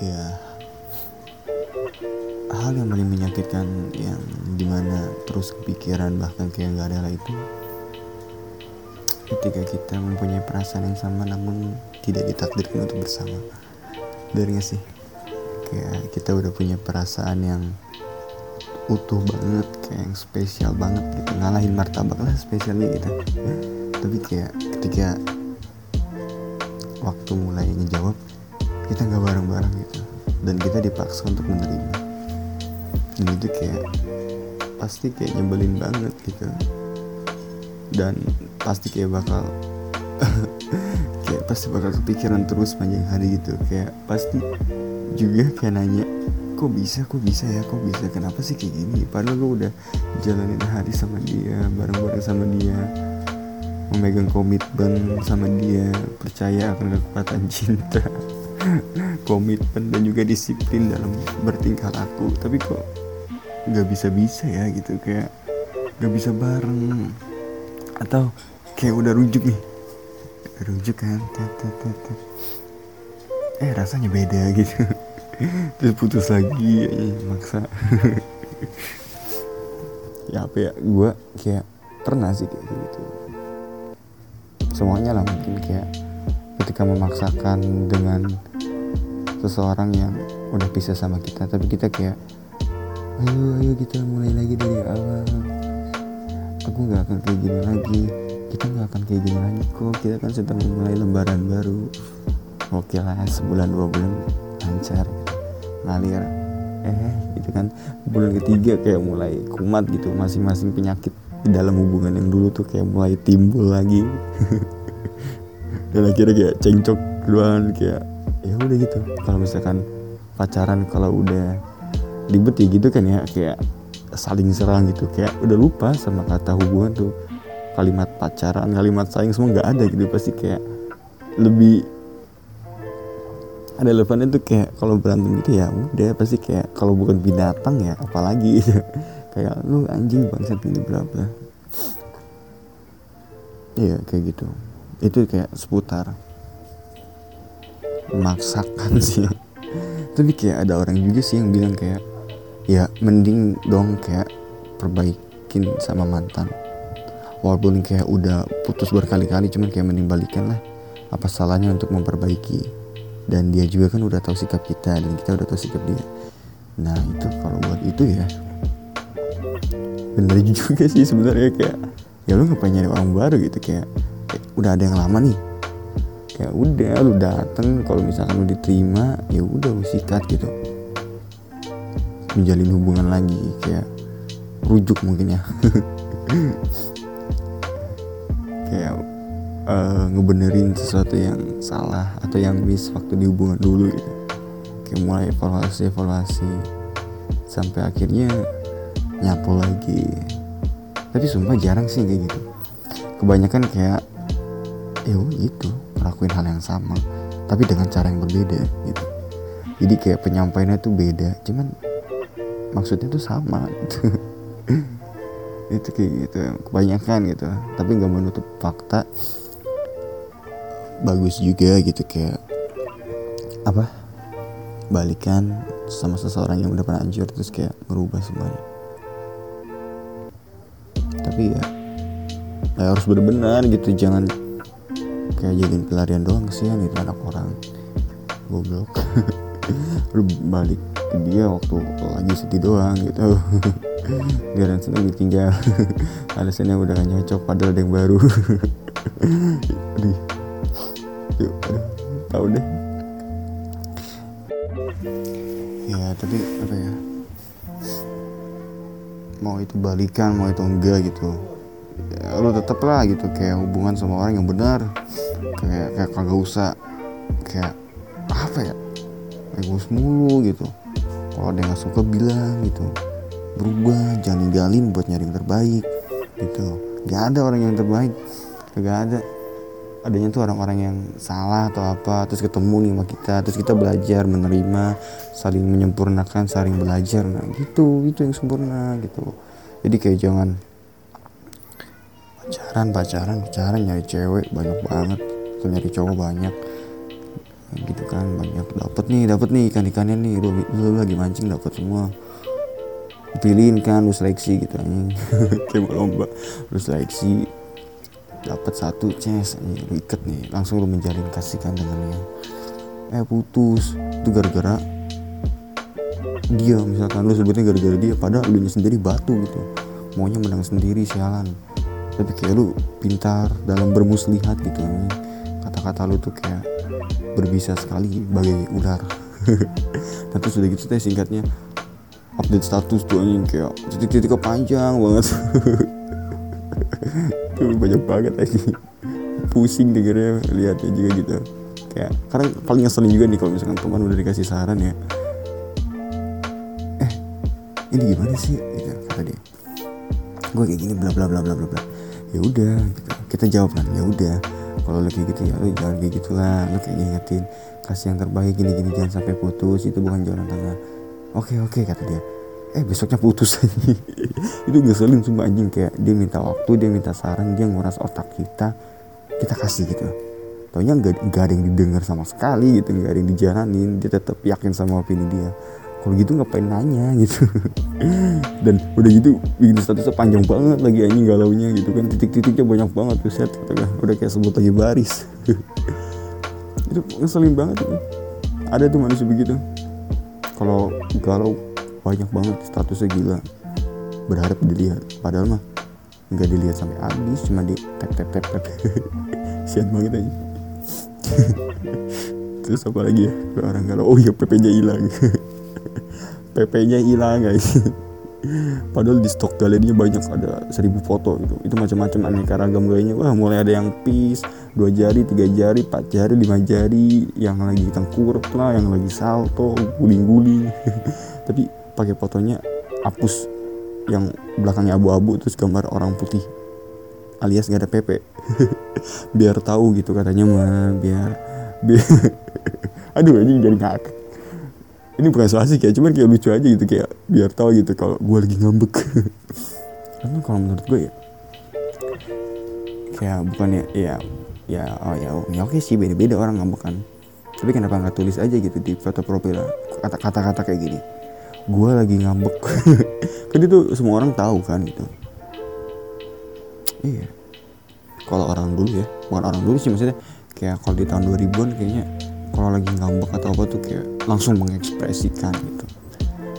ya hal yang paling menyakitkan yang di mana terus kepikiran bahkan kayak nggak ada itu ketika kita mempunyai perasaan yang sama namun tidak ditakdirkan untuk bersama. Dari gak sih? Kayak kita udah punya perasaan yang utuh banget kayak yang spesial banget gitu. Ngalahin martabak lah spesialnya gitu tapi kayak ketika waktu mulai ngejawab kita nggak bareng-bareng gitu. Dan kita dipaksa untuk menerima. Dan itu kayak pasti kayak nyebelin banget gitu. Dan pasti kayak bakal kayak pasti bakal kepikiran terus panjang hari gitu kayak pasti juga kayak nanya kok bisa kok bisa ya? Kok bisa? Kenapa sih kayak gini? Padahal lo udah jalanin hari sama dia bareng-bareng sama dia memegang komitmen sama dia percaya akan kekuatan cinta komitmen dan juga disiplin dalam bertingkah laku. Tapi kok nggak bisa-bisa ya gitu kayak nggak bisa bareng. Atau kayak udah rujuk nih. Rujuk kan? Eh rasanya beda gitu. Terus putus lagi ya, maksa. Ya apa ya? Gue kayak pernah sih kayak gitu. Semuanya lah mungkin kayak ketika memaksakan dengan seseorang yang udah pisah sama kita tapi kita kayak ayo ayo kita mulai lagi dari awal. Aku nggak akan kayak gini lagi. Kita nggak akan kayak gini lagi kok. Kita kan sedang memulai lembaran baru. Oke lah sebulan dua bulan lancar. Gitu. ngalir. Eh itu kan. Bulan ketiga kayak mulai kumat gitu. Masing-masing penyakit di dalam hubungan yang dulu tuh kayak mulai timbul lagi. Dan akhirnya kayak cengcok duluan kayak ya udah gitu. Kalau misalkan pacaran kalau udah ribet ya gitu kan ya kayak saling serang gitu. Kayak udah lupa sama kata hubungan tuh. Kalimat pacaran kalimat sayang semua nggak ada gitu. Pasti kayak lebih ada relevannya tuh kayak kalau berantem gitu ya udah. Pasti kayak kalau bukan binatang ya apalagi. Gitu kayak lu anjing bangsat ini berapa iya kayak gitu. Itu kayak seputar memaksakan sih. Tapi kayak ada orang juga sih yang bilang kayak ya mending dong kayak perbaikin sama mantan. Walaupun kayak udah putus berkali-kali cuman kayak mending balikan lah. Apa salahnya untuk memperbaiki? Dan dia juga kan udah tahu sikap kita dan kita udah tahu sikap dia. Nah itu kalau buat itu ya bener juga sih sebenarnya kayak ya lu ngapain nyari orang baru gitu? Kayak, kayak udah ada yang lama nih kayak udah lu dateng kalau misalkan lu diterima ya udah lu sikat gitu. Menjalin hubungan lagi kayak rujuk mungkin ya. Kayak uh, ngebenerin sesuatu yang salah atau yang miss waktu di hubungan dulu gitu. Kayak mulai evaluasi evaluasi sampai akhirnya nyapu lagi. Tapi sumpah jarang sih kayak gitu. Kebanyakan kayak ya gitu ngelakuin hal yang sama tapi dengan cara yang berbeda gitu. Jadi kayak penyampaiannya tuh beda cuman maksudnya tuh sama. Gitu itu kayak gitu kebanyakan gitu. Tapi nggak menutup fakta. Bagus juga gitu kayak apa? Balikan sama seseorang yang udah pernah hancur terus kayak merubah semuanya. Tapi ya, ya harus benar-benar gitu jangan kayak jadiin pelarian doang kesian itu anak orang. Goblok. Lu balik ke dia waktu lagi sedih doang gitu. Biar seneng ditinggal. Alasannya udah gak nyocok padahal ada yang baru. Aduh. Yuk tahu deh. Ya tapi apa ya? Mau itu balikan mau itu enggak gitu. Ya, lu tetep lah gitu kayak hubungan sama orang yang benar kayak kayak kagak usah kayak apa ya egois mulu gitu. Kalau ada yang gak suka bilang gitu. Berubah jangan ninggalin buat nyari yang terbaik gitu. Gak ada orang yang terbaik gak ada. Adanya tuh orang-orang yang salah atau apa terus ketemu nih sama kita terus kita belajar menerima saling menyempurnakan saling belajar. Nah gitu itu yang sempurna gitu. Jadi kayak jangan pacaran pacaran pacaran nyari cewek banyak banget. Nyari cowok banyak. Gitu kan banyak. Dapat nih dapat nih ikan ikannya nih lu, lu lagi mancing dapat semua. Pilihin kan lu seleksi gitu nih kayak lomba. Lu seleksi dapat satu ces nih lu ikat nih. Langsung lu menjalin kasihkan dengannya eh putus. Itu gara-gara dia misalkan. Lu sebutnya gara-gara dia padahal lu sendiri batu gitu. Maunya menang sendiri sialan tapi kayak lu pintar dalam bermuslihat gitu. Kata-kata lu tuh kayak berbisa sekali bagai ular nah terus udah gitu teh singkatnya update status tuh anjing kayak titik-titik panjang banget. Tuh banyak banget lagi pusing dengernya lihatnya juga gitu. Kayak karena paling ngeselin juga nih kalau misalkan teman udah dikasih saran ya. Eh ini gimana sih? Gitu kata dia. Gue kayak gini bla bla bla bla bla bla ya udah gitu. kita jawab kan ya udah. Kalau kayak gitu ya lu jangan kayak gitulah lu kayak ngingetin kasih yang terbaik gini gini jangan sampai putus. Itu bukan jalan tengah. Oke oke kata dia. Eh besoknya putus. Aja itu ngeselin sumpah anjing. Kayak dia minta waktu dia minta saran dia nguras otak kita kita kasih gitu. Taunya gak, gak ada yang didengar sama sekali gitu Gak ada yang dijalanin. Dia tetap yakin sama opini dia kalau gitu ngapain nanya gitu. Dan udah gitu bikin statusnya panjang banget lagi anjing galaunya gitu kan. Titik-titiknya banyak banget tuh set gitu kan. Udah kayak sebut lagi baris. Itu ngeselin banget gitu. ada tuh manusia begitu. Kalau galau banyak banget statusnya gila. Berharap dilihat. Padahal mah nggak dilihat sampai habis cuma di tap tap tap tap sian banget aja terus apa lagi ya? Orang galau. Oh iya PP nya hilang PP-nya hilang guys. Padahal di stok galerinya banyak ada seribu foto gitu. Itu macam-macam aneka ragam gayanya wah mulai ada yang pis dua jari tiga jari empat jari lima jari. Yang lagi tengkurap lah yang lagi salto guling-guling. Tapi pakai fotonya hapus yang belakangnya abu-abu terus gambar orang putih. Alias nggak ada PP biar tahu gitu katanya mah biar biar. Aduh ini jadi ngakak ini bukan so asik ya cuman kayak lucu aja gitu kayak biar tahu gitu kalau gue lagi ngambek. Karena kalau menurut gue ya kayak bukan ya ya ya oh ya, oh, ya oke sih beda-beda orang ngambek kan. Tapi kenapa nggak tulis aja gitu di foto profil kata-kata kayak gini? Gue lagi ngambek. Kan itu semua orang tahu kan gitu. Iya. Kalau orang dulu ya bukan orang dulu sih maksudnya kayak kalau di tahun 2000-an kayaknya kalau lagi ngambek atau apa tuh kayak langsung mengekspresikan gitu.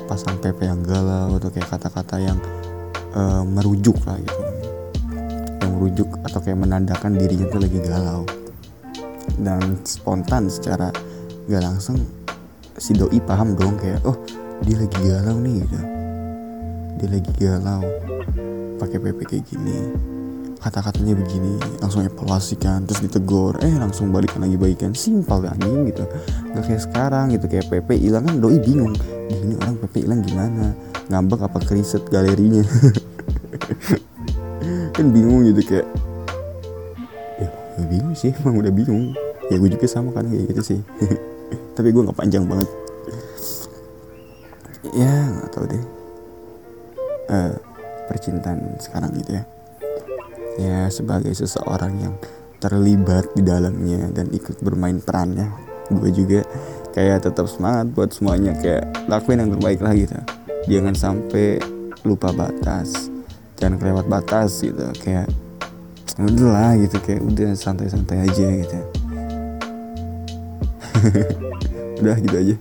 Pasang PP yang galau atau kayak kata-kata yang uh, merujuk lah gitu. Yang merujuk atau kayak menandakan dirinya tuh lagi galau. Dan spontan secara gak langsung si doi paham dong kayak oh dia lagi galau nih gitu. Dia lagi galau pakai PP kayak gini kata-katanya begini langsung evaluasi kan terus ditegur eh langsung balikan lagi baikan simpel kan gitu. Nggak kayak sekarang gitu kayak PP hilang kan doi bingung. Ini orang PP hilang gimana? Ngambek apa kriset galerinya? Kan bingung gitu kayak ya, ya bingung sih emang udah bingung. Ya gue juga sama kan kayak gitu sih. Tapi gue nggak panjang banget. Ya nggak tahu deh. Uh, percintaan sekarang gitu ya ya sebagai seseorang yang terlibat di dalamnya dan ikut bermain perannya. Gue juga kayak tetap semangat buat semuanya kayak lakuin yang terbaik lah gitu. Jangan sampai lupa batas jangan kelewat batas gitu kayak udah lah gitu kayak udah santai-santai aja gitu. Udah gitu aja